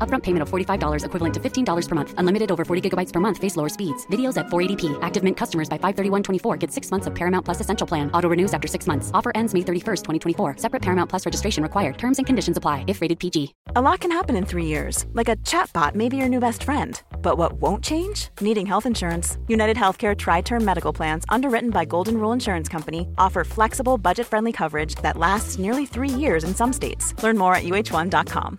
Upfront payment of $45 equivalent to $15 per month. Unlimited over 40 gigabytes per month. Face lower speeds. Videos at 480p. Active Mint customers by 531.24 get six months of Paramount Plus Essential Plan. Auto renews after six months. Offer ends May 31st, 2024. Separate Paramount Plus registration required. Terms and conditions apply if rated PG. A lot can happen in three years. Like a chatbot may be your new best friend. But what won't change? Needing health insurance. United Healthcare Tri-Term Medical Plans, underwritten by Golden Rule Insurance Company, offer flexible, budget-friendly coverage that lasts nearly three years in some states. Learn more at uh1.com.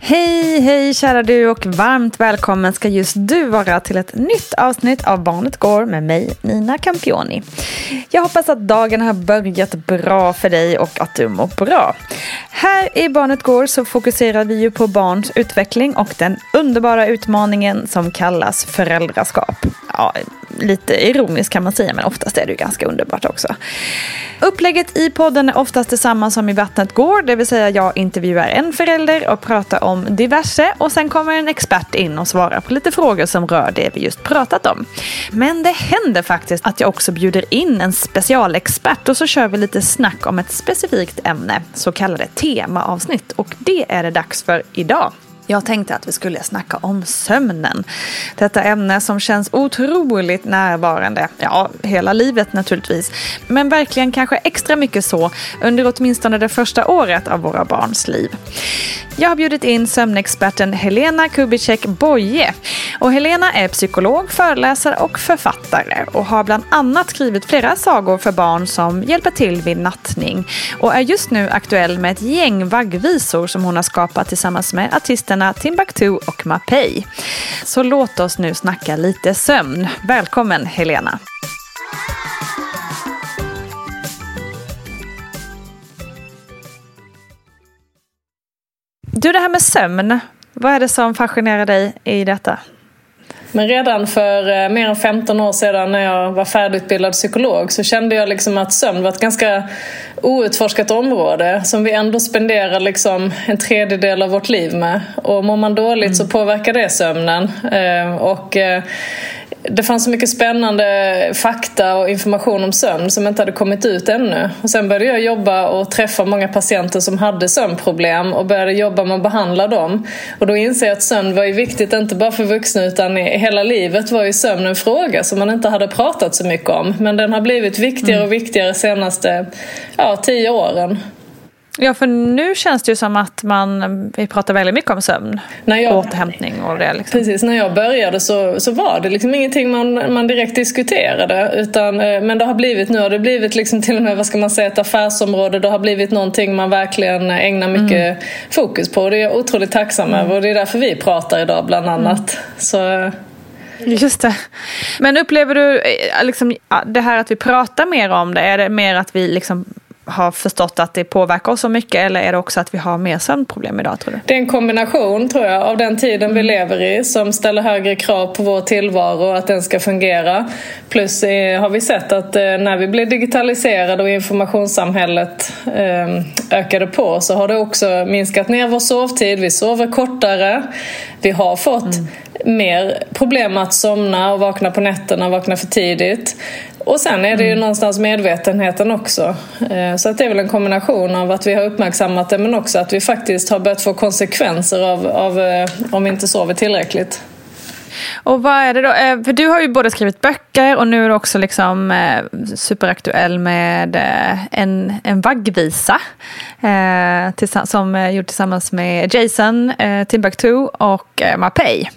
Hej, hej kära du och varmt välkommen ska just du vara till ett nytt avsnitt av Barnet Går med mig, Nina Campioni. Jag hoppas att dagen har börjat bra för dig och att du mår bra. Här i Barnet Går så fokuserar vi ju på barns utveckling och den underbara utmaningen som kallas föräldraskap. Ja, lite ironiskt kan man säga, men oftast är det ju ganska underbart också. Upplägget i podden är oftast detsamma som i Vattnet går, det vill säga jag intervjuar en förälder och pratar om diverse och sen kommer en expert in och svarar på lite frågor som rör det vi just pratat om. Men det händer faktiskt att jag också bjuder in en specialexpert och så kör vi lite snack om ett specifikt ämne, så kallade temaavsnitt och det är det dags för idag. Jag tänkte att vi skulle snacka om sömnen. Detta ämne som känns otroligt närvarande, ja, hela livet naturligtvis, men verkligen kanske extra mycket så under åtminstone det första året av våra barns liv. Jag har bjudit in sömnexperten Helena Kubicek Boye. Och Helena är psykolog, föreläsare och författare och har bland annat skrivit flera sagor för barn som hjälper till vid nattning och är just nu aktuell med ett gäng vaggvisor som hon har skapat tillsammans med artisten artisterna Timbuktu och Mapei. Så låt oss nu snacka lite sömn. Välkommen Helena! Du, det här med sömn. Vad är det som fascinerar dig i detta? Men redan för eh, mer än 15 år sedan när jag var färdigutbildad psykolog så kände jag liksom att sömn var ett ganska outforskat område som vi ändå spenderar liksom en tredjedel av vårt liv med. Och mår man dåligt mm. så påverkar det sömnen. Eh, och eh, det fanns så mycket spännande fakta och information om sömn som inte hade kommit ut ännu. Och sen började jag jobba och träffa många patienter som hade sömnproblem och började jobba med att behandla dem. Och då inser jag att sömn var ju viktigt inte bara för vuxna utan i hela livet var ju sömn en fråga som man inte hade pratat så mycket om. Men den har blivit viktigare och viktigare de senaste ja, tio åren. Ja, för nu känns det ju som att man, vi pratar väldigt mycket om sömn. När jag, återhämtning och det. Liksom. Precis, när jag började så, så var det liksom ingenting man, man direkt diskuterade. Utan, eh, men det har blivit, nu har det blivit liksom till och med, vad ska man säga, ett affärsområde. Det har blivit någonting man verkligen ägnar mycket mm. fokus på. Det är jag otroligt tacksam mm. över och det är därför vi pratar idag bland annat. Mm. Så, Just det. Men upplever du eh, liksom, det här att vi pratar mer om det, är det mer att vi liksom har förstått att det påverkar oss så mycket eller är det också att vi har mer sömnproblem idag tror du? Det är en kombination tror jag av den tiden vi lever i som ställer högre krav på vår tillvaro och att den ska fungera. Plus eh, har vi sett att eh, när vi blev digitaliserade och informationssamhället eh, ökade på så har det också minskat ner vår sovtid. Vi sover kortare. Vi har fått mm. mer problem att somna och vakna på nätterna, vakna för tidigt. Och sen är det ju mm. någonstans medvetenheten också. Så att det är väl en kombination av att vi har uppmärksammat det men också att vi faktiskt har börjat få konsekvenser av, av eh, om vi inte sover tillräckligt. Och vad är det då? Eh, för du har ju både skrivit böcker och nu är du också liksom eh, superaktuell med en, en vaggvisa. som är gjord tillsammans med Jason, Timbuktu och Mapei.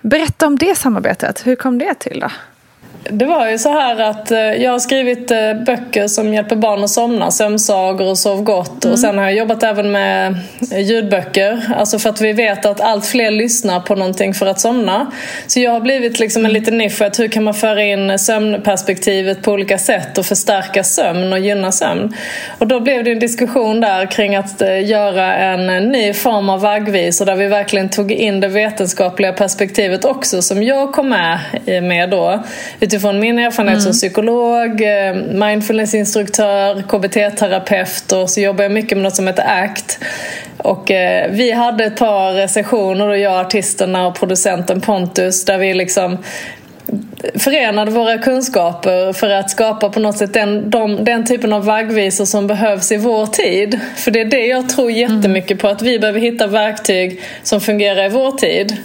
Berätta om det samarbetet. Hur kom det till då? Det var ju så här att eh, jag har skrivit eh, böcker som hjälper barn att somna, sömnsagor och sov gott. Mm. Och sen har jag jobbat även med eh, ljudböcker. Alltså för att vi vet att allt fler lyssnar på någonting för att somna. Så jag har blivit liksom en liten nisch för att hur kan man föra in sömnperspektivet på olika sätt och förstärka sömn och gynna sömn. Och då blev det en diskussion där kring att göra en ny form av vaggvisor där vi verkligen tog in det vetenskapliga perspektivet också som jag kom med med då utifrån min erfarenhet mm. som psykolog, eh, mindfulnessinstruktör, KBT-terapeut och så jobbar jag mycket med något som heter ACT. Och eh, vi hade ett par sessioner, då jag, artisterna och producenten Pontus, där vi liksom förenade våra kunskaper för att skapa på något sätt den, de, den typen av vaggvisor som behövs i vår tid. För det är det jag tror jättemycket på, att vi behöver hitta verktyg som fungerar i vår tid.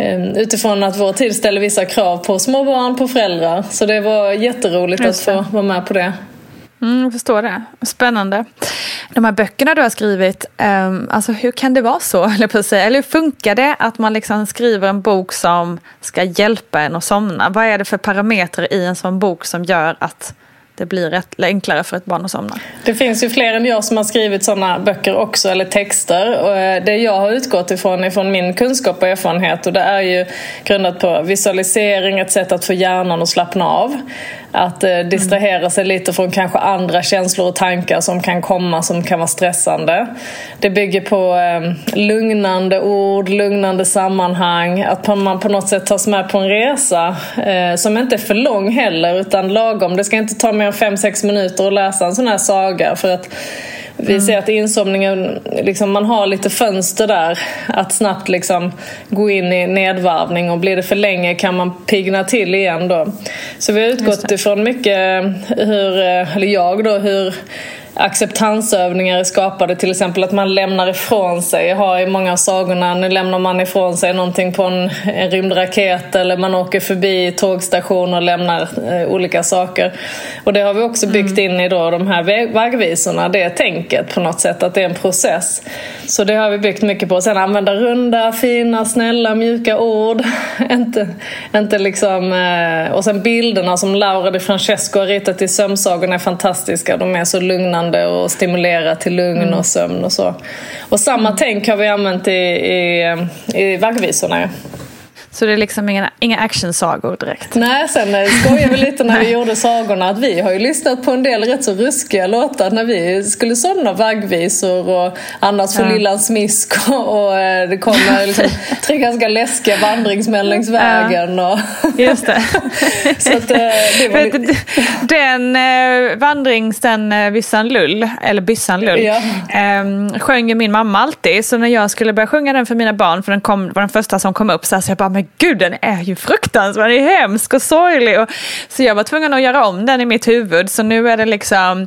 Ehm, utifrån att vår tid ställer vissa krav på små barn, på föräldrar. Så det var jätteroligt att få vara med på det. Mm, jag förstår det. Spännande. De här böckerna du har skrivit, um, alltså hur kan det vara så? Eller, hur funkar det att man liksom skriver en bok som ska hjälpa en att somna? Vad är det för parametrar i en sån bok som gör att det blir rätt, enklare för ett barn att somna. Det finns ju fler än jag som har skrivit sådana böcker också, eller texter. Och eh, det jag har utgått ifrån ifrån min kunskap och erfarenhet och det är ju grundat på visualisering, ett sätt att få hjärnan att slappna av. Att eh, distrahera sig lite från kanske andra känslor och tankar som kan komma som kan vara stressande. Det bygger på eh, lugnande ord, lugnande sammanhang. Att man på något sätt tas med på en resa eh, som inte är för lång heller utan lagom. Det ska inte ta mer än 5-6 minuter att läsa en sån här saga. För att vi mm. ser att insomningen, liksom, man har lite fönster där att snabbt liksom gå in i nedvarvning och blir det för länge kan man pigna till igen då. Så vi har utgått ifrån mycket hur, eller jag då, hur acceptansövningar är skapade. Till exempel att man lämnar ifrån sig. Jag har i många av sagorna, nu lämnar man ifrån sig någonting på en, en rymdraket eller man åker förbi tågstationer och lämnar eh, olika saker. Och det har vi också byggt mm. in i då de här vaggvisorna, det tänket på något sätt, att det är en process. Så det har vi byggt mycket på. Sen använda runda, fina, snälla, mjuka ord. inte, inte liksom, eh, och sen bilderna som Laura de Francesco har ritat i sömnsagorna är fantastiska. De är så lugnande lugnande och stimulera till lugn mm. och sömn och så. Och samma mm. tänk har vi använt i, i, i vaggvisorna. Så det är liksom inga, inga actionsagor direkt? Nej, sen eh, skojade vi lite när vi gjorde sagorna att vi har ju lyssnat på en del rätt så ruskiga låtar när vi skulle somna vaggvisor och annars för ja. lillan smisk och, och eh, det kommer liksom tre ganska läskiga vandringsmän längs vägen. Och Just det. så att, eh, det var lite... Den eh, vandrings, den Byssan Lull, eller Byssan Lull, ja. eh, sjöng ju min mamma alltid. Så när jag skulle börja sjunga den för mina barn, för den kom, var den första som kom upp, så, här, så jag bara men gud den är ju fruktansvärd, den är hemsk och sorglig. Och, så jag var tvungen att göra om den i mitt huvud. Så nu är det liksom,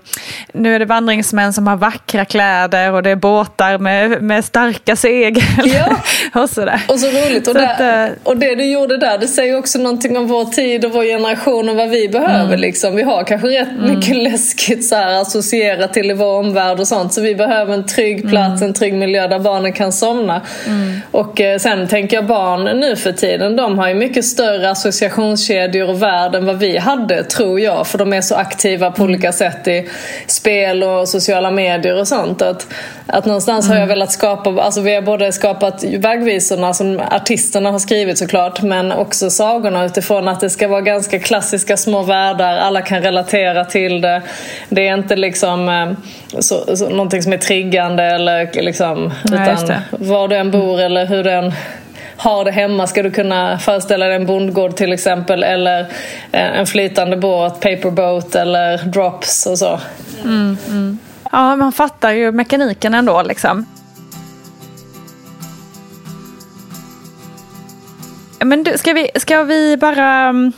nu är det vandringsmän som har vackra kläder och det är båtar med, med starka segel. Ja. och sådär. Och så roligt. Och, så att, eh, och det du gjorde där, det säger också någonting om vår tid och vår generation och vad vi behöver. Mm. Liksom. Vi har kanske rätt mm. mycket läskigt så här, associerat till i vår omvärld och sånt. Så vi behöver en trygg plats, mm. en trygg miljö där barnen kan somna. Mm. Och eh, sen tänker jag barn nu för tiden, de har ju mycket större associationskedjor och värld än vad vi hade, tror jag. För de är så aktiva på olika sätt i spel och sociala medier och sånt. Att, att någonstans har jag velat skapa, alltså vi har både skapat vägvisorna som artisterna har skrivit såklart, men också sagorna utifrån att det ska vara ganska klassiska små världar, alla kan relatera till det. Det är inte liksom eh, så, så, någonting som är triggande eller liksom, Nej, utan var du än bor eller hur du än har det hemma ska du kunna föreställa dig en bondgård till exempel eller eh, en flytande båt, paperboat eller drops och så. Mm, mm. Ja, man fattar ju mekaniken ändå liksom. Men du, ska vi, ska vi bara mm,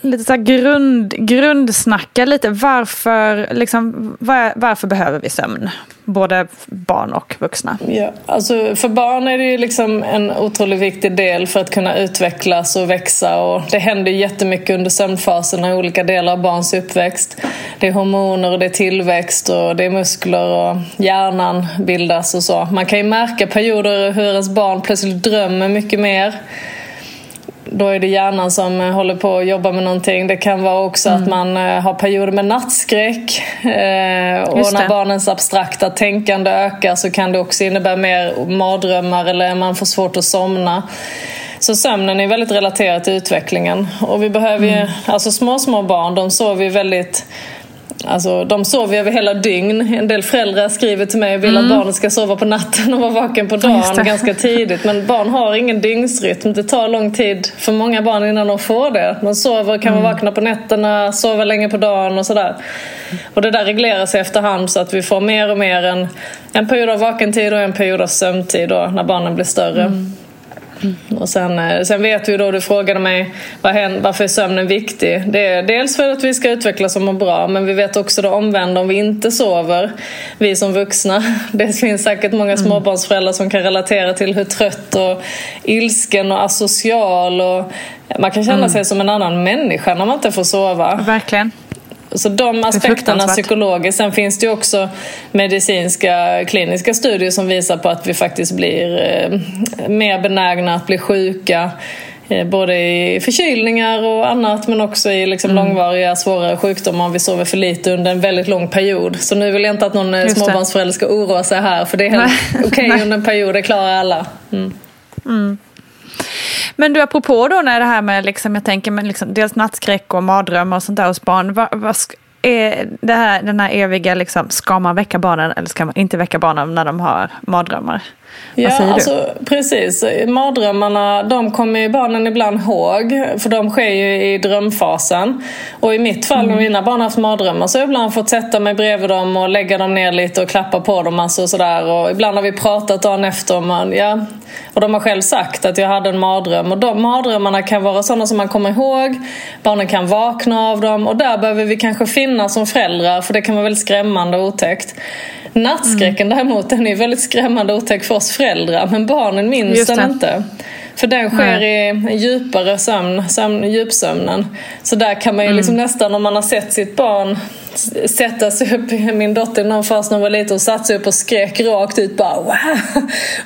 lite så här grund, grundsnacka lite varför, liksom, var, varför behöver vi sömn? Både barn och vuxna. Ja, alltså för barn är det ju liksom en otroligt viktig del för att kunna utvecklas och växa och det händer jättemycket under sömnfasen i olika delar av barns uppväxt. Det är hormoner och det är tillväxt och det är muskler och hjärnan bildas och så. Man kan ju märka perioder hur ens barn plötsligt drömmer mycket mer. Då är det hjärnan som eh, håller på att jobba med någonting. Det kan vara också att man eh, har perioder med nattskräck. Eh, och när barnens abstrakta tänkande ökar så kan det också innebära mer mardrömmar eller man får svårt att somna. Så sömnen är väldigt relaterad till utvecklingen. Och vi behöver ju, alltså små, små barn de sover ju väldigt Alltså, de sover över hela dygn. En del föräldrar skriver till mig och vill att barnet ska sova på natten och vara vaken på Mm. Dagen ganska tidigt. Men barn har ingen dygnsrytm. Det tar lång tid för många barn innan de får det. De sover, kan Mm. vara vakna på nätterna, sova länge på dagen och sådär. Och det där reglerar sig efterhand så att vi får mer och mer en, en period av vakentid och en period av sömntid då, när barnen blir större. Mm. Och sen, eh, sen vet vi då, du frågade mig vad hän- varför är sömnen viktig? Det är dels för att vi ska utvecklas och må bra men vi vet också det omvända om vi inte sover, vi som vuxna. Det finns säkert många småbarnsföräldrar som kan relatera till hur trött och ilsken och asocial och man kan känna sig som en annan människa när man inte får sova. Verkligen. Så de aspekterna psykologiskt. Sen finns det ju också medicinska kliniska studier som visar på att vi faktiskt blir eh, mer benägna att bli sjuka. Eh, både i förkylningar och annat men också i liksom Mm. långvariga svårare sjukdomar om vi sover för lite under en väldigt lång period. Så nu vill jag inte att någon eh, Just småbarnsförälder ska oroa sig här för det är helt okej Nej. under en period, det klarar alla. Mm. Men du, apropå då när det här med, liksom, jag tänker men liksom, dels nattskräck och mardrömmar och sånt där hos barn. Vad, vad är det här, den här eviga, liksom, ska man väcka barnen eller ska man inte väcka barnen när de har mardrömmar? Ja, alltså, precis. Mardrömmarna de kommer ju barnen ibland ihåg för de sker ju i drömfasen. Och i mitt fall, Mm. när mina barn har haft mardrömmar så har jag ibland fått sätta mig bredvid dem och lägga dem ner lite och klappa på dem. Alltså, och sådär. Och ibland har vi pratat dagen efter och, man, ja, och de har själv sagt att jag hade en mardröm. Och de mardrömmarna kan vara sådana som man kommer ihåg. Barnen kan vakna av dem och där behöver vi kanske finnas som föräldrar för det kan vara väldigt skrämmande och otäckt. Nattskräcken däremot den är väldigt skrämmande och otäck för oss föräldrar men barnen minns den inte. För den sker i djupare sömn, sömn, djupsömnen. Så där kan man ju liksom nästan om man har sett sitt barn sätta sig upp. Min dotter någon fas när hon var liten och satte sig upp och skrek rakt ut bara wow.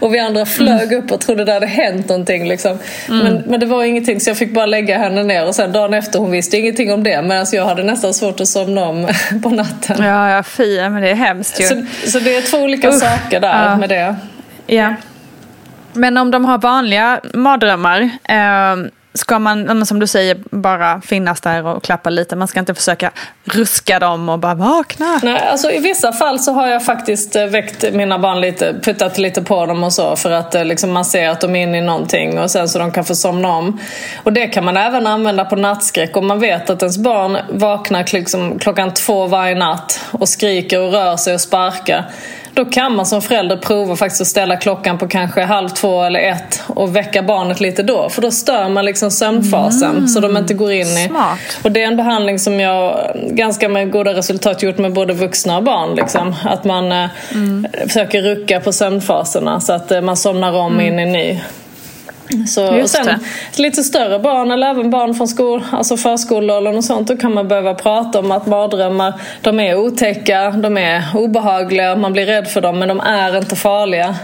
Och vi andra flög upp och trodde det hade hänt någonting liksom. Men, men det var ingenting så jag fick bara lägga henne ner och sen dagen efter hon visste ingenting om det. Men jag hade nästan svårt att somna om på natten. Ja, ja, fy, men det är hemskt ju. Så, så det är två olika Usch. saker där Ja. med det. Ja. Men om de har vanliga mardrömmar, eh, ska man, som du säger, bara finnas där och klappa lite? Man ska inte försöka ruska dem och bara vakna. Nej, alltså I vissa fall så har jag faktiskt eh, väckt mina barn lite, puttat lite på dem och så för att eh, liksom, man ser att de är inne i någonting och sen så de kan få somna om. Och det kan man även använda på nattskräck om man vet att ens barn vaknar liksom, klockan två varje natt och skriker och rör sig och sparkar. Då kan man som förälder prova faktiskt att ställa klockan på kanske halv två eller ett och väcka barnet lite då. För då stör man liksom sömnfasen så de inte går in i... Smart. Och det är en behandling som jag ganska med goda resultat gjort med både vuxna och barn. Liksom. Att man eh, försöker rucka på sömnfaserna så att eh, man somnar om in i ny. Så, Just sen det. lite större barn eller även barn från skol, alltså förskoleåldern och sånt. Då kan man behöva prata om att mardrömmar de är otäcka, de är obehagliga, man blir rädd för dem men de är inte farliga.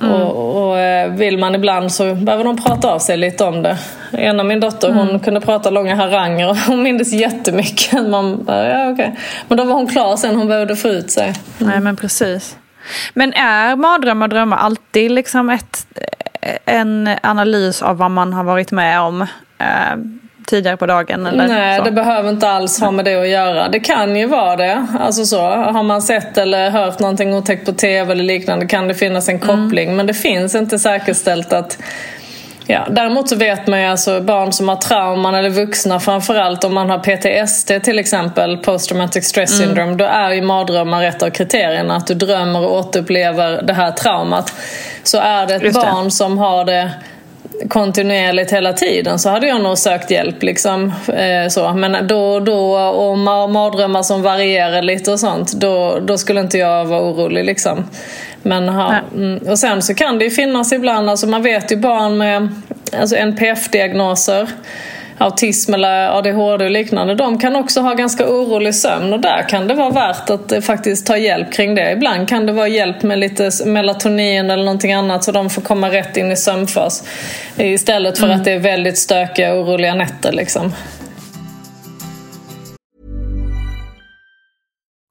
Mm. Och, och, eh, vill man ibland så behöver de prata av sig lite om det. Ena min dotter hon mm. kunde prata långa haranger och hon mindes jättemycket. Man, ja, okay. Men då var hon klar sen, hon behövde få ut sig. Mm. Nej men precis. Men är mardrömmar och drömmar alltid liksom ett, en analys av vad man har varit med om? Eh, tidigare på dagen? Eller Nej, så? det behöver inte alls ha med det att göra. Det kan ju vara det. Alltså så, har man sett eller hört någonting otäckt på tv eller liknande kan det finnas en koppling. Mm. Men det finns inte säkerställt att Ja, däremot så vet man ju alltså barn som har trauman eller vuxna framförallt om man har PTSD till exempel, Post Traumatic Stress mm. Syndrome, då är ju mardrömmar ett av kriterierna. Att du drömmer och återupplever det här traumat. Så är det ett barn som har det kontinuerligt hela tiden så hade jag nog sökt hjälp. Liksom, eh, så. Men då och då och mardrömmar som varierar lite och sånt då, då skulle inte jag vara orolig. Liksom. Men, ha, mm, och sen så kan det ju finnas ibland, alltså man vet ju barn med alltså NPF-diagnoser autism eller ADHD och liknande, de kan också ha ganska orolig sömn och där kan det vara värt att eh, faktiskt ta hjälp kring det. Ibland kan det vara hjälp med lite melatonin eller någonting annat så de får komma rätt in i sömnfas istället för mm. att det är väldigt stökiga oroliga nätter. Liksom.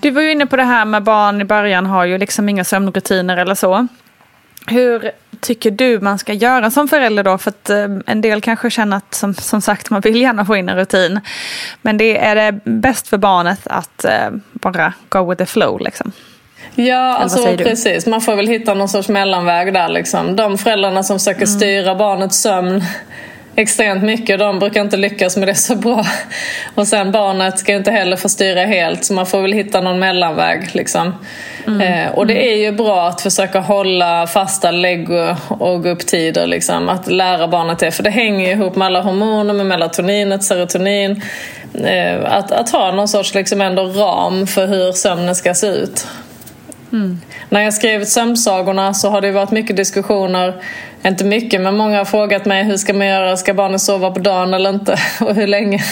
Du var ju inne på det här med barn i början har ju liksom inga sömnrutiner eller så. Hur tycker du man ska göra som förälder då? För att eh, en del kanske känner att som, som sagt man vill gärna få in en rutin. Men det är det bäst för barnet att eh, bara go with the flow liksom? Ja, alltså precis. Man får väl hitta någon sorts mellanväg där. Liksom. De föräldrarna som försöker mm. styra barnets sömn extremt mycket. De brukar inte lyckas med det så bra. Och sen barnet ska inte heller få styra helt så man får väl hitta någon mellanväg. Liksom. Mm. Eh, och det är ju bra att försöka hålla fasta lägg och gå upp tider. Liksom. Att lära barnet det. För det hänger ihop med alla hormoner, med melatoninet, serotonin. Eh, att, att ha någon sorts liksom ändå ram för hur sömnen ska se ut. Mm. När jag skrev sömnsagorna så har det varit mycket diskussioner, inte mycket men många har frågat mig hur ska man göra, ska barnen sova på dagen eller inte och hur länge?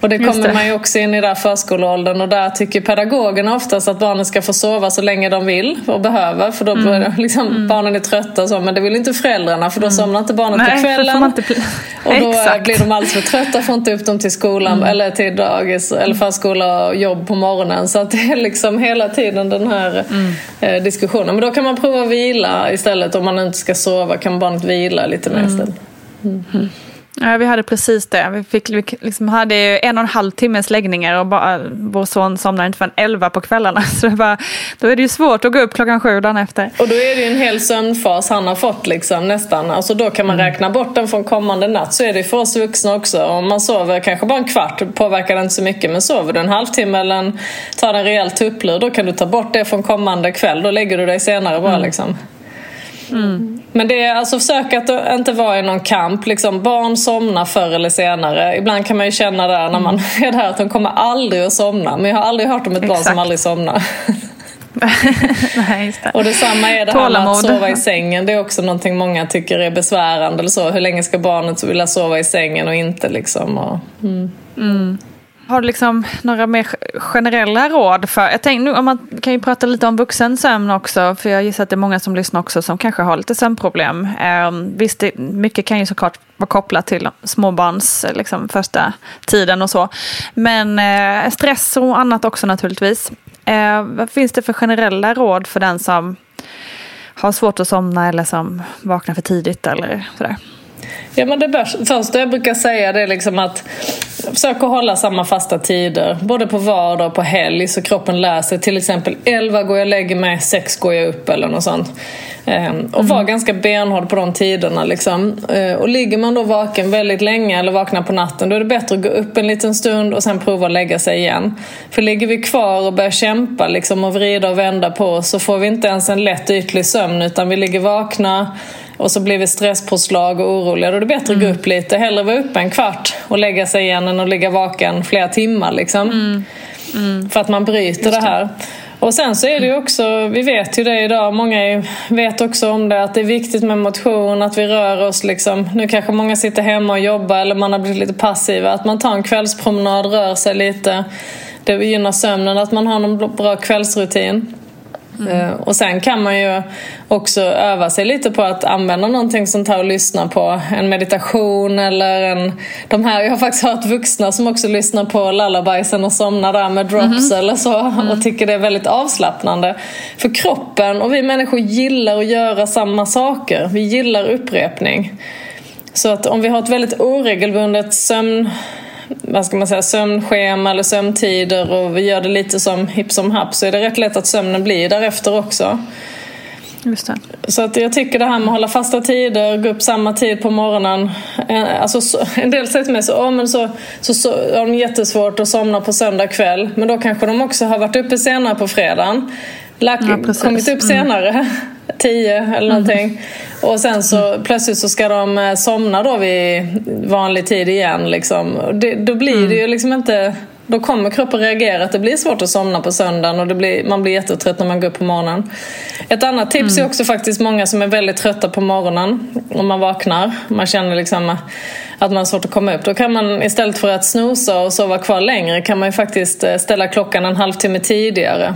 Och det Just kommer det. man ju också in i där förskoleåldern och där tycker pedagogerna oftast att barnen ska få sova så länge de vill och behöver för då Mm. börjar liksom, barnen är trötta och så men det vill inte föräldrarna för då somnar inte barnet Nej, på kvällen. inte Och då Exakt. blir de alldeles för trötta får inte upp dem till skolan Mm. eller till dagis eller förskola och jobb på morgonen. Så att det är liksom hela tiden den här Mm. eh, diskussionen. Men då kan man prova att vila istället. Om man inte ska sova kan barnet vila lite Mm. mer istället. Ja, vi hade precis det. Vi, fick, vi liksom hade ju en och en halv timmes läggningar och bara, vår son somnade inte förrän elva på kvällarna. Så det var, då är det ju svårt att gå upp klockan sju dagen efter. Och då är det ju en hel sömnfas han har fått liksom, nästan. Alltså då kan man Mm. räkna bort den från kommande natt. Så är det för oss vuxna också. Om man sover kanske bara en kvart påverkar det inte så mycket. Men sover du en halvtimme eller en, tar en rejäl tupplur då kan du ta bort det från kommande kväll. Då lägger du dig senare bara Mm. liksom. Men det är alltså försök att inte vara i någon kamp. Liksom, barn somnar förr eller senare. Ibland kan man ju känna där när man är där att de kommer aldrig att somna. Men jag har aldrig hört om ett barn Exakt. som aldrig somnar. Nej, just det. Och detsamma är det här med att sova i sängen. Det är också någonting många tycker är besvärande. Eller så. Hur länge ska barnet vilja sova i sängen och inte? Liksom. Och, mm. Har du liksom några mer generella råd? för Jag tänkte, nu, om man kan ju prata lite om vuxensömn också. För jag gissar att det är många som lyssnar också som kanske har lite sömnproblem. Eh, visst, det, mycket kan ju såklart vara kopplat till småbarns liksom, första tiden och så. Men eh, stress och annat också naturligtvis. Eh, vad finns det för generella råd för den som har svårt att somna eller som vaknar för tidigt eller sådär? Ja, men det bör, första jag brukar säga det är liksom att försök att hålla samma fasta tider. Både på vardag och på helg så kroppen lär sig. Till exempel 11 går jag och lägger mig, 6 går jag upp eller något sånt. Ehm, och var ganska benhård på de tiderna. Liksom. Ehm, och ligger man då vaken väldigt länge eller vaknar på natten då är det bättre att gå upp en liten stund och sen prova att lägga sig igen. För ligger vi kvar och börjar kämpa liksom, och vrida och vända på oss så får vi inte ens en lätt ytlig sömn utan vi ligger vakna och så blir vi stresspåslag och oroliga. Då är det bättre att gå upp lite. Hellre vara uppe en kvart och lägga sig igen än att ligga vaken flera timmar. Liksom. För att man bryter det här. Och sen så är det ju också, vi vet ju det idag, många vet också om det, att det är viktigt med motion, att vi rör oss liksom. Nu kanske många sitter hemma och jobbar eller man har blivit lite passiva. Att man tar en kvällspromenad, rör sig lite. Det gynnar sömnen, att man har någon bra kvällsrutin. Eh, Och sen kan man ju också öva sig lite på att använda någonting sånt här och lyssna på. En meditation eller en... De här, jag har faktiskt hört vuxna som också lyssnar på lullabiesen och somnar där med drops eller så och tycker det är väldigt avslappnande. För kroppen och vi människor gillar att göra samma saker. Vi gillar upprepning. Så att om vi har ett väldigt oregelbundet sömn vad ska man säga, sömnschema eller sömntider och vi gör det lite som hipp som happ så är det rätt lätt att sömnen blir därefter också. Så att jag tycker det här med att hålla fasta tider, gå upp samma tid på morgonen. eh, Alltså, så, en del säger till mig så, oh, men så, så, så har de jättesvårt att somna på söndag kväll. Men då kanske de också har varit uppe senare på fredagen. Lagt, Ja, kommit upp senare, tio eller någonting. Och sen så plötsligt så ska de eh, somna då vid vanlig tid igen. Liksom. Det, då blir det ju liksom inte... Då kommer kroppen reagera att det blir svårt att somna på söndagen och det blir, man blir jättetrött när man går upp på morgonen. Ett annat tips är också faktiskt många som är väldigt trötta på morgonen om man vaknar. Man känner liksom att man har svårt att komma upp. Då kan man istället för att snosa och sova kvar längre kan man ju faktiskt eh, ställa klockan en halvtimme tidigare.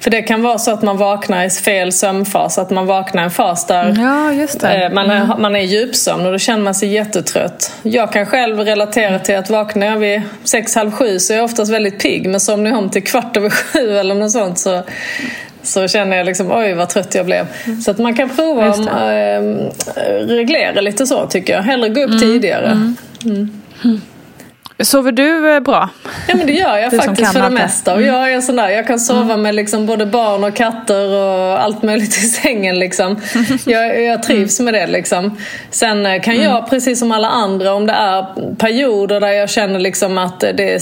För det kan vara så att man vaknar i fel sömnfas, att man vaknar i en fas där Ja, eh, man, är, man är i djupsömn och då känner man sig jättetrött. Jag kan själv relatera till att vaknar jag vid sex, halv sju så är jag oftast väldigt pigg men somnar jag om till kvart över sju eller något sånt så så känner jag liksom oj vad trött jag blev. Så att man kan prova att eh, reglera lite så tycker jag. Hellre gå upp tidigare. Sover du eh, bra? Ja men det gör jag Du som faktiskt för det det. mesta. Och jag är sån där, jag kan sova med liksom både barn och katter och allt möjligt i sängen liksom. Jag, jag trivs med det liksom. Sen eh, kan jag, precis som alla andra, om det är perioder där jag känner liksom att det är...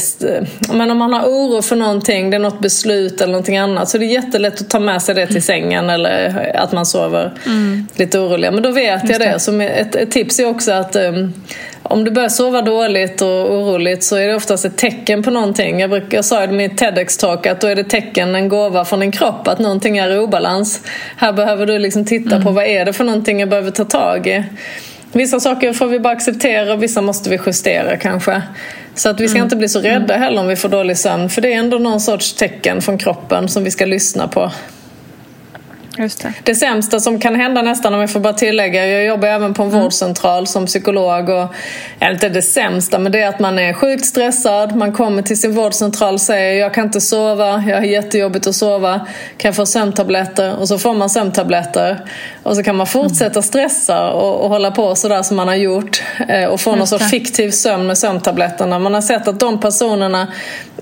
Men om man har oro för någonting, det är något beslut eller någonting annat, så det är jättelätt att ta med sig det till sängen eller att man sover lite oroliga. Men då vet jag det. Så ett, ett tips är också att um, om du börjar sova dåligt och oroligt så är det oftast ett tecken på någonting. Jag, brukar, jag sa i min TEDx-talk att då är det tecken, en gåva från din kropp att någonting är i obalans. Här behöver du liksom titta på vad är det för någonting jag behöver ta tag i. Vissa saker får vi bara acceptera och vissa måste vi justera kanske. Så att vi ska inte bli så rädda heller om vi får dålig sömn. För det är ändå någon sorts tecken från kroppen som vi ska lyssna på. Just det. Det sämsta som kan hända nästan, om jag får bara tillägga, jag jobbar även på en Mm. vårdcentral som psykolog och, ja, inte det sämsta, men det är att man är sjukt stressad, man kommer till sin vårdcentral och säger jag kan inte sova, jag har jättejobbigt att sova, kan jag få sömntabletter? Och så får man sömntabletter. Och så kan man fortsätta stressa och, och hålla på sådär som man har gjort eh, och få någon sorts fiktiv sömn med sömntabletterna. Man har sett att de personerna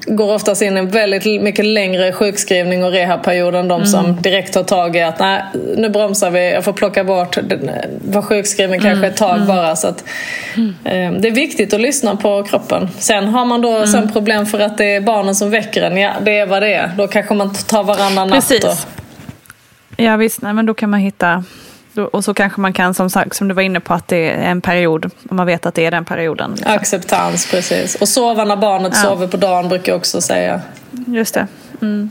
går oftast in i en väldigt mycket längre sjukskrivning och rehabperiod än de Mm. som direkt tar tag i att nej, nu bromsar vi, jag får plocka bort, vara sjukskriven kanske ett tag bara. Så att, eh, det är viktigt att lyssna på kroppen. Sen har man då sen problem för att det är barnen som väcker en, ja det är vad det är. Då kanske man tar varannan natt. Precis. Då. Ja visst, nej, men då kan man hitta... Och så kanske man kan, som sagt, som du var inne på, att det är en period. Om man vet att det är den perioden. Liksom. Acceptans, precis. Och sova när barnet Ja. sover på dagen brukar jag också säga. Just det. Mm.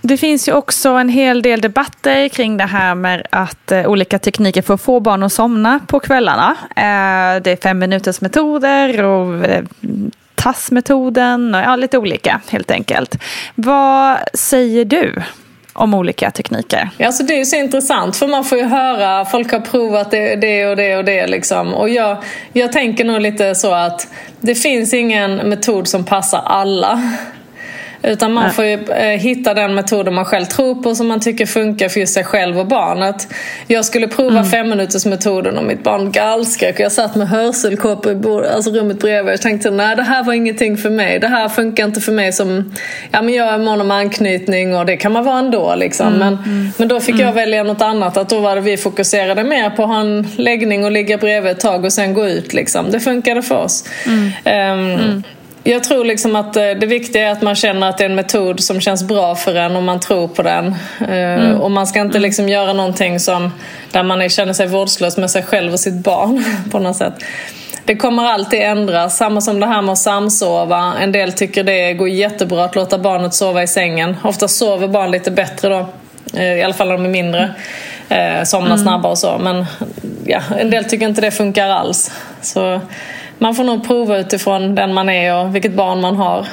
Det finns ju också en hel del debatter kring det här med att eh, olika tekniker för att få barn att somna på kvällarna. Eh, det är fem minuters metoder och eh, tassmetoden och ja, lite olika helt enkelt. Vad säger du om olika tekniker? Alltså det är så intressant för man får ju höra, folk har provat det, det och det och det liksom. Och jag, jag tänker nog lite så att det finns ingen metod som passar alla. Utan man får ju eh, hitta den metoden man själv tror på som man tycker funkar för just sig själv och barnet. Jag skulle prova femminutersmetoden och mitt barn gallskrek och jag satt med hörselkåpor i bord, alltså rummet bredvid. Jag tänkte nej det här var ingenting för mig. Det här funkar inte för mig som, ja men jag är mån om anknytning och det kan man vara ändå liksom. Men, men då fick jag välja något annat. Att då var det vi fokuserade mer på att ha en läggning och ligga bredvid ett tag och sen gå ut liksom. Det funkade för oss. Ehm, jag tror liksom att eh, det viktiga är att man känner att det är en metod som känns bra för en och man tror på den. Eh, Och man ska inte liksom göra någonting som, där man känner sig vårdslös med sig själv och sitt barn på något sätt. Det kommer alltid ändras. Samma som det här med att samsova. En del tycker det går jättebra att låta barnet sova i sängen. Ofta sover barn lite bättre då. Eh, I alla fall när de är mindre. Somnar snabbare och så. Men ja, en del tycker inte det funkar alls. Så man får nog prova utifrån den man är och vilket barn man har.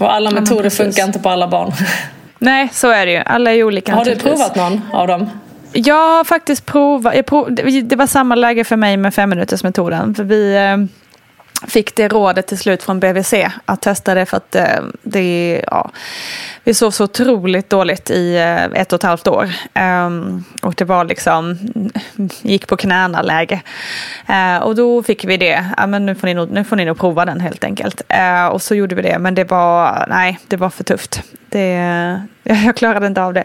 Och alla metoder precis. funkar inte på alla barn. Nej, så är det ju. Alla är olika Har du provat någon av dem? Jag har faktiskt provat. Prov, det- det var samma läge för mig med femminutersmetoden. För vi eh, fick det rådet till slut från BVC att testa det för att eh, det, ja, vi sov så otroligt dåligt i eh, ett och ett halvt år. Ehm, och det var liksom, gick på knäna läge. Eh, och då fick vi det, ja, men nu, får ni nog, nu får ni nog prova den helt enkelt. Eh, och så gjorde vi det, men det var, nej, det var för tufft. Det, jag klarade inte av det.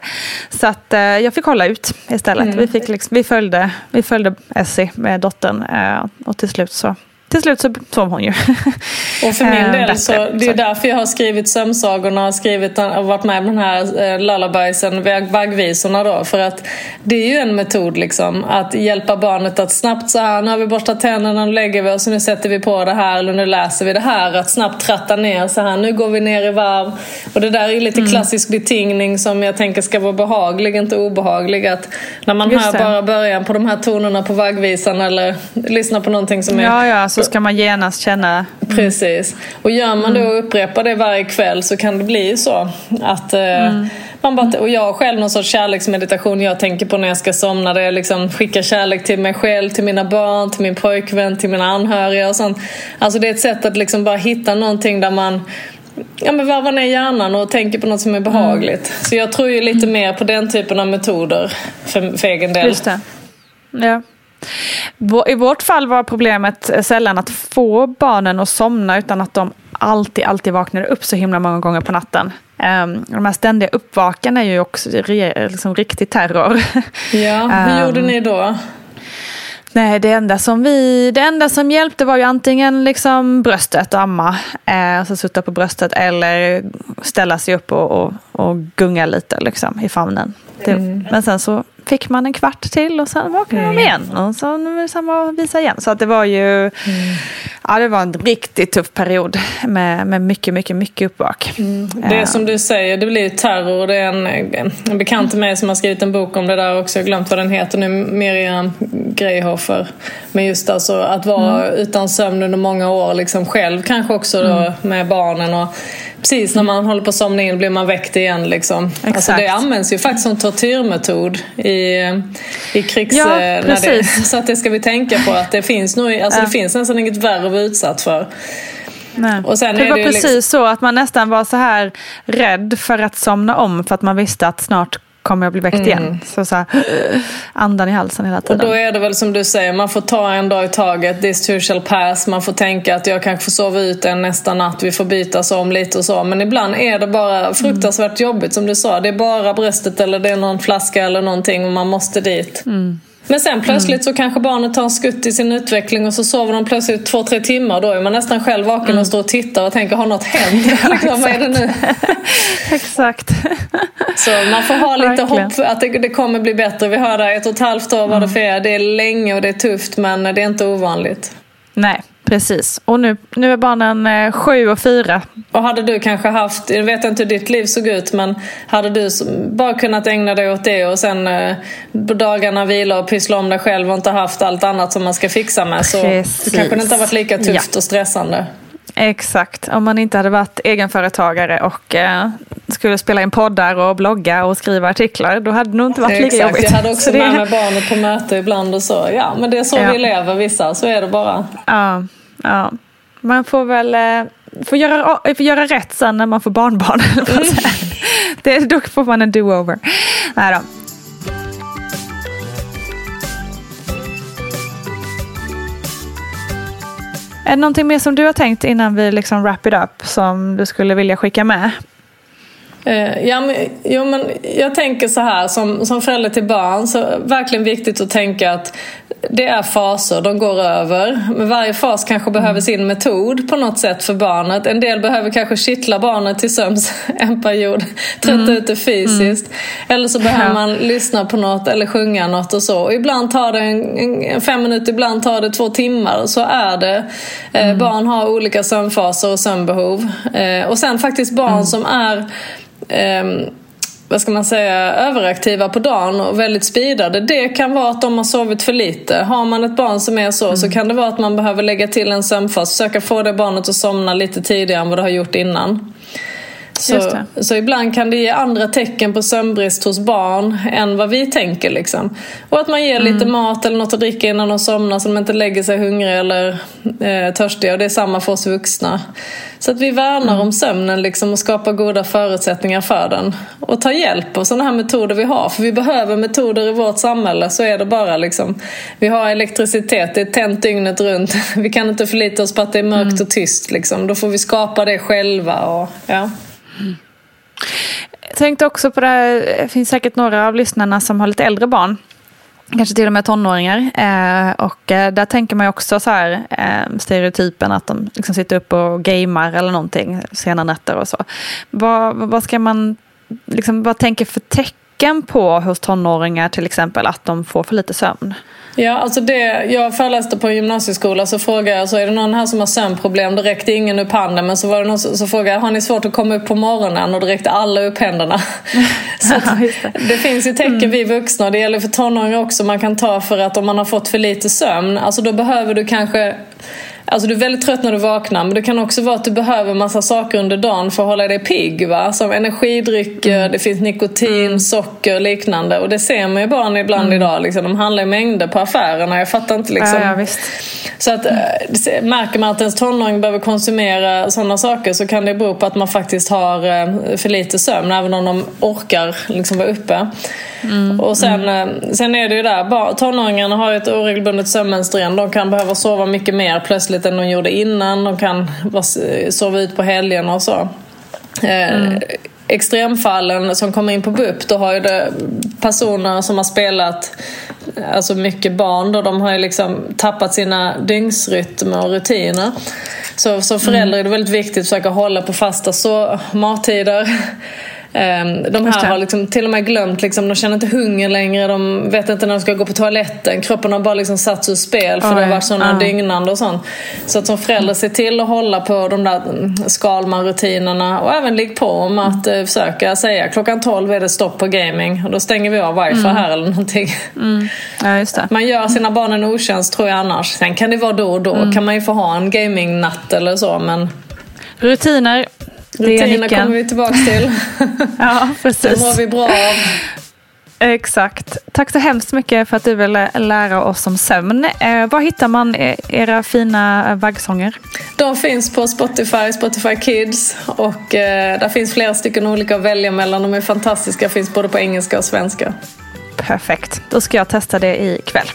Så att, eh, jag fick hålla ut istället. Vi, fick liksom, vi, följde, vi följde Essie med dottern eh, och till slut så till slut så sov hon ju. Och för min Eh, del så, det är därför jag har skrivit sömnsagorna och skrivit, och varit med på den här eh, lullabiesen, vaggvisorna då. För att det är ju en metod liksom, att hjälpa barnet att snabbt så här, nu har vi borstat tänderna, nu lägger vi oss, nu sätter vi på det här, eller nu läser vi det här. Att snabbt tratta ner så här, nu går vi ner i varv. Och det där är lite Mm. klassisk betingning som jag tänker ska vara behaglig, inte obehaglig. Att när man Just hör det. bara början på de här tonerna på vaggvisan eller lyssnar på någonting som är Ja, ja, så ska man genast känna. Precis. Och gör man det och upprepar det varje kväll så kan det bli så att eh, man bara, och jag har själv någon sorts kärleksmeditation jag tänker på när jag ska somna där jag liksom skickar kärlek till mig själv, till mina barn, till min pojkvän, till mina anhöriga och sånt. Alltså det är ett sätt att liksom bara hitta någonting där man Ja men varvar ner hjärnan och tänker på något som är behagligt. Så jag tror ju lite mer på den typen av metoder för, för egen del. Just det. Ja. I vårt fall var problemet sällan att få barnen att somna utan att de alltid, alltid vaknade upp så himla många gånger på natten. Um, de här ständiga uppvaken är ju också re, liksom riktig terror. Ja, hur Ehm, gjorde ni då? Nej, det enda som, vi, det enda som hjälpte var ju antingen liksom bröstet, amma, eh, alltså sutta på bröstet eller ställa sig upp och, och, och gunga lite liksom, i famnen. Det, Men sen så fick man en kvart till och sen vaknade Mm. de igen. Och så det samma visa igen. Så att det var ju Mm. ja, det var en riktigt tuff period med, med mycket, mycket, mycket uppvak. Det är som du säger, det blir terror. Det är en, en bekant till mig som har skrivit en bok om det där också. Jag har glömt vad den heter nu. Miriam Greyhofer. Men just alltså att vara utan sömn under många år liksom själv kanske också då, med barnen. Och precis när man håller på att somna in blir man väckt igen. Liksom. Alltså Exakt. det används ju faktiskt som tortyrmetod i, i krigs... Ja, när det, så att det ska vi tänka på att det finns nog, alltså det finns nästan inget värre att vara utsatt för. Det är var det ju precis liksom- så att man nästan var så här rädd för att somna om för att man visste att snart kommer jag bli väckt igen. Så, så här, andan i halsen hela Och tiden. då är det väl som du säger, man får ta en dag i taget, this too shall pass. Man får tänka att jag kanske får sova ut en nästa natt, vi får bytas om lite och så. Men ibland är det bara fruktansvärt jobbigt som du sa. Det är bara bröstet eller det är någon flaska eller någonting och man måste dit. Men sen plötsligt så kanske barnet tar en skutt i sin utveckling och så sover de plötsligt två, tre timmar. Då är man nästan själv vaken och står och tittar och tänker, har något hänt? liksom, vad är det nu? Exakt. Så man får ha lite Verkligen. hopp att det, det kommer bli bättre. Vi hör där, ett och ett halvt år var det för er. Det är länge och det är tufft men det är inte ovanligt. Nej, precis. Och nu, nu är barnen eh, sju och fyra. Och hade du kanske haft, jag vet inte hur ditt liv såg ut, men hade du bara kunnat ägna dig åt det och sen eh, på dagarna vila och pyssla om dig själv och inte haft allt annat som man ska fixa med så Precis. det kanske det inte har varit lika tufft Ja. och stressande. Exakt. Om man inte hade varit egenföretagare och eh, skulle spela in poddar och blogga och skriva artiklar, då hade det nog inte varit lika Exakt, jobbigt. jag hade också Så det- med mig barnet på möte ibland och så. Ja, men det är så Ja. vi lever vissa, så är det bara. Ja, ja. Man får väl eh, får göra, får göra rätt sen när man får barnbarn. säger. det, då får man en do-over. Nej då. Är det någonting mer som du har tänkt innan vi liksom wrap it up som du skulle vilja skicka med? Eh, ja, men, jo, men jag tänker så här, som, som förälder till barn så är det verkligen viktigt att tänka att det är faser, de går över. Men varje fas kanske behöver sin metod på något sätt för barnet. En del behöver kanske kittla barnet till sömns en period, trötta ut det fysiskt. Eller så behöver man lyssna på något eller sjunga något och så. Och ibland tar det en, en, fem minuter, ibland tar det två timmar. Så är det. Eh, Barn har olika sömnfaser och sömnbehov. Eh, och sen faktiskt barn som är ehm, vad ska man säga, överaktiva på dagen och väldigt speedade. Det kan vara att de har sovit för lite. Har man ett barn som är så så kan det vara att man behöver lägga till en sömnfas. Försöka få det barnet att somna lite tidigare än vad det har gjort innan. Så, så ibland kan det ge andra tecken på sömnbrist hos barn än vad vi tänker. Liksom. Och att man ger lite mat eller något att dricka innan de somnar så de inte lägger sig hungriga eller eh, törstiga. Och det är samma för oss vuxna. Så att vi värnar om sömnen liksom, och skapar goda förutsättningar för den. Och tar hjälp av sådana här metoder vi har. För vi behöver metoder i vårt samhälle. Så är det bara. Liksom. Vi har elektricitet, det är tänt dygnet runt. Vi kan inte förlita oss på att det är mörkt och tyst. Liksom. Då får vi skapa det själva. Och, ja. Jag tänkte också på det här, det finns säkert några av lyssnarna som har lite äldre barn. Kanske till och med tonåringar. Eh, och eh, där tänker man ju också så här eh, stereotypen att de liksom sitter upp och gamer eller någonting sena nätter och så. Vad, vad ska man, liksom, vad tänker för tecken på hos tonåringar till exempel att de får för lite sömn? Ja, alltså det, jag föreläste på en gymnasieskola så frågade jag så är det någon här som har sömnproblem. Då räckte ingen upp handen men så var det någon så, så frågade jag har ni svårt att komma upp på morgonen och då räckte alla upp händerna. så att, det. finns ju tecken vi vuxna och det gäller för tonåringar också man kan ta för att om man har fått för lite sömn, alltså då behöver du kanske Alltså du är väldigt trött när du vaknar men det kan också vara att du behöver massa saker under dagen för att hålla dig pigg. Va? Som energidrycker, Mm. det finns nikotin, socker och liknande. Och det ser man ju barn ibland idag. Liksom. De handlar i mängder på affärerna. Jag fattar inte liksom. Mm. Ja, ja, visst. Så att, ser- märker man att ens tonåring behöver konsumera sådana saker så kan det bero på att man faktiskt har eh, för lite sömn även om de orkar liksom vara uppe. Och sen, eh, sen är det ju där, tonåringarna har ett oregelbundet sömnmönster igen. De kan behöva sova mycket mer plötsligt än de gjorde innan. De kan sova ut på helgerna och så. Eh, Extremfallen som kommer in på BUP, då har ju det personer som har spelat alltså mycket barn då, de har ju liksom tappat sina dygnsrytmer och rutiner. Så som förälder är det väldigt viktigt att försöka hålla på fasta så mattider. Ehm, de här har liksom till och med glömt, liksom, de känner inte hunger längre, de vet inte när de ska gå på toaletten. Kroppen har bara liksom satts ur spel för Oj, det har varit sådana ja. dygnande och sånt. Så att som förälder, se till att hålla på de där mm, Skalman-rutinerna och även ligg på om att eh, försöka säga klockan 12 är det stopp på gaming och då stänger vi av wifi Mm. här eller någonting. Ja, just det. Man gör sina barn en otjänst tror jag annars. Sen kan det vara då och då, Mm. kan man ju få ha en gamingnatt eller så men Rutiner. Det rutinerna kommer vi tillbaka till. Ja, Det precis. mår vi bra av. Exakt. Tack så hemskt mycket för att du ville lära oss om sömn. Eh, var hittar man eh, era fina vaggsånger? De finns på Spotify, Spotify Kids och eh, där finns flera stycken olika att välja mellan. De är fantastiska, finns både på engelska och svenska. Perfekt. Då ska jag testa det ikväll.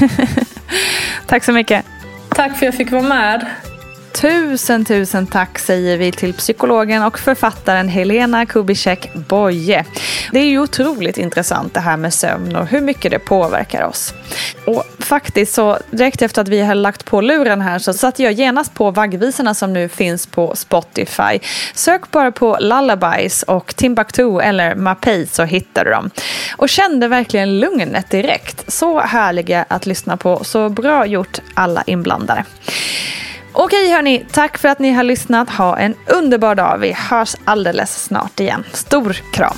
Tack så mycket. Tack för att jag fick vara med. Tusen, tusen tack säger vi till psykologen och författaren Helena Kubicek Boye. Det är ju otroligt intressant det här med sömn och hur mycket det påverkar oss. Och faktiskt så direkt efter att vi har lagt på luren här så satte jag genast på vaggvisorna som nu finns på Spotify. Sök bara på Lullabies och Timbuktu eller Mapei så hittar du dem. Och kände verkligen lugnet direkt. Så härliga att lyssna på. Så bra gjort alla inblandade. Okej hörni, tack för att ni har lyssnat. Ha en underbar dag. Vi hörs alldeles snart igen. Stor kram!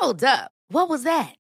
Hold up. What was that?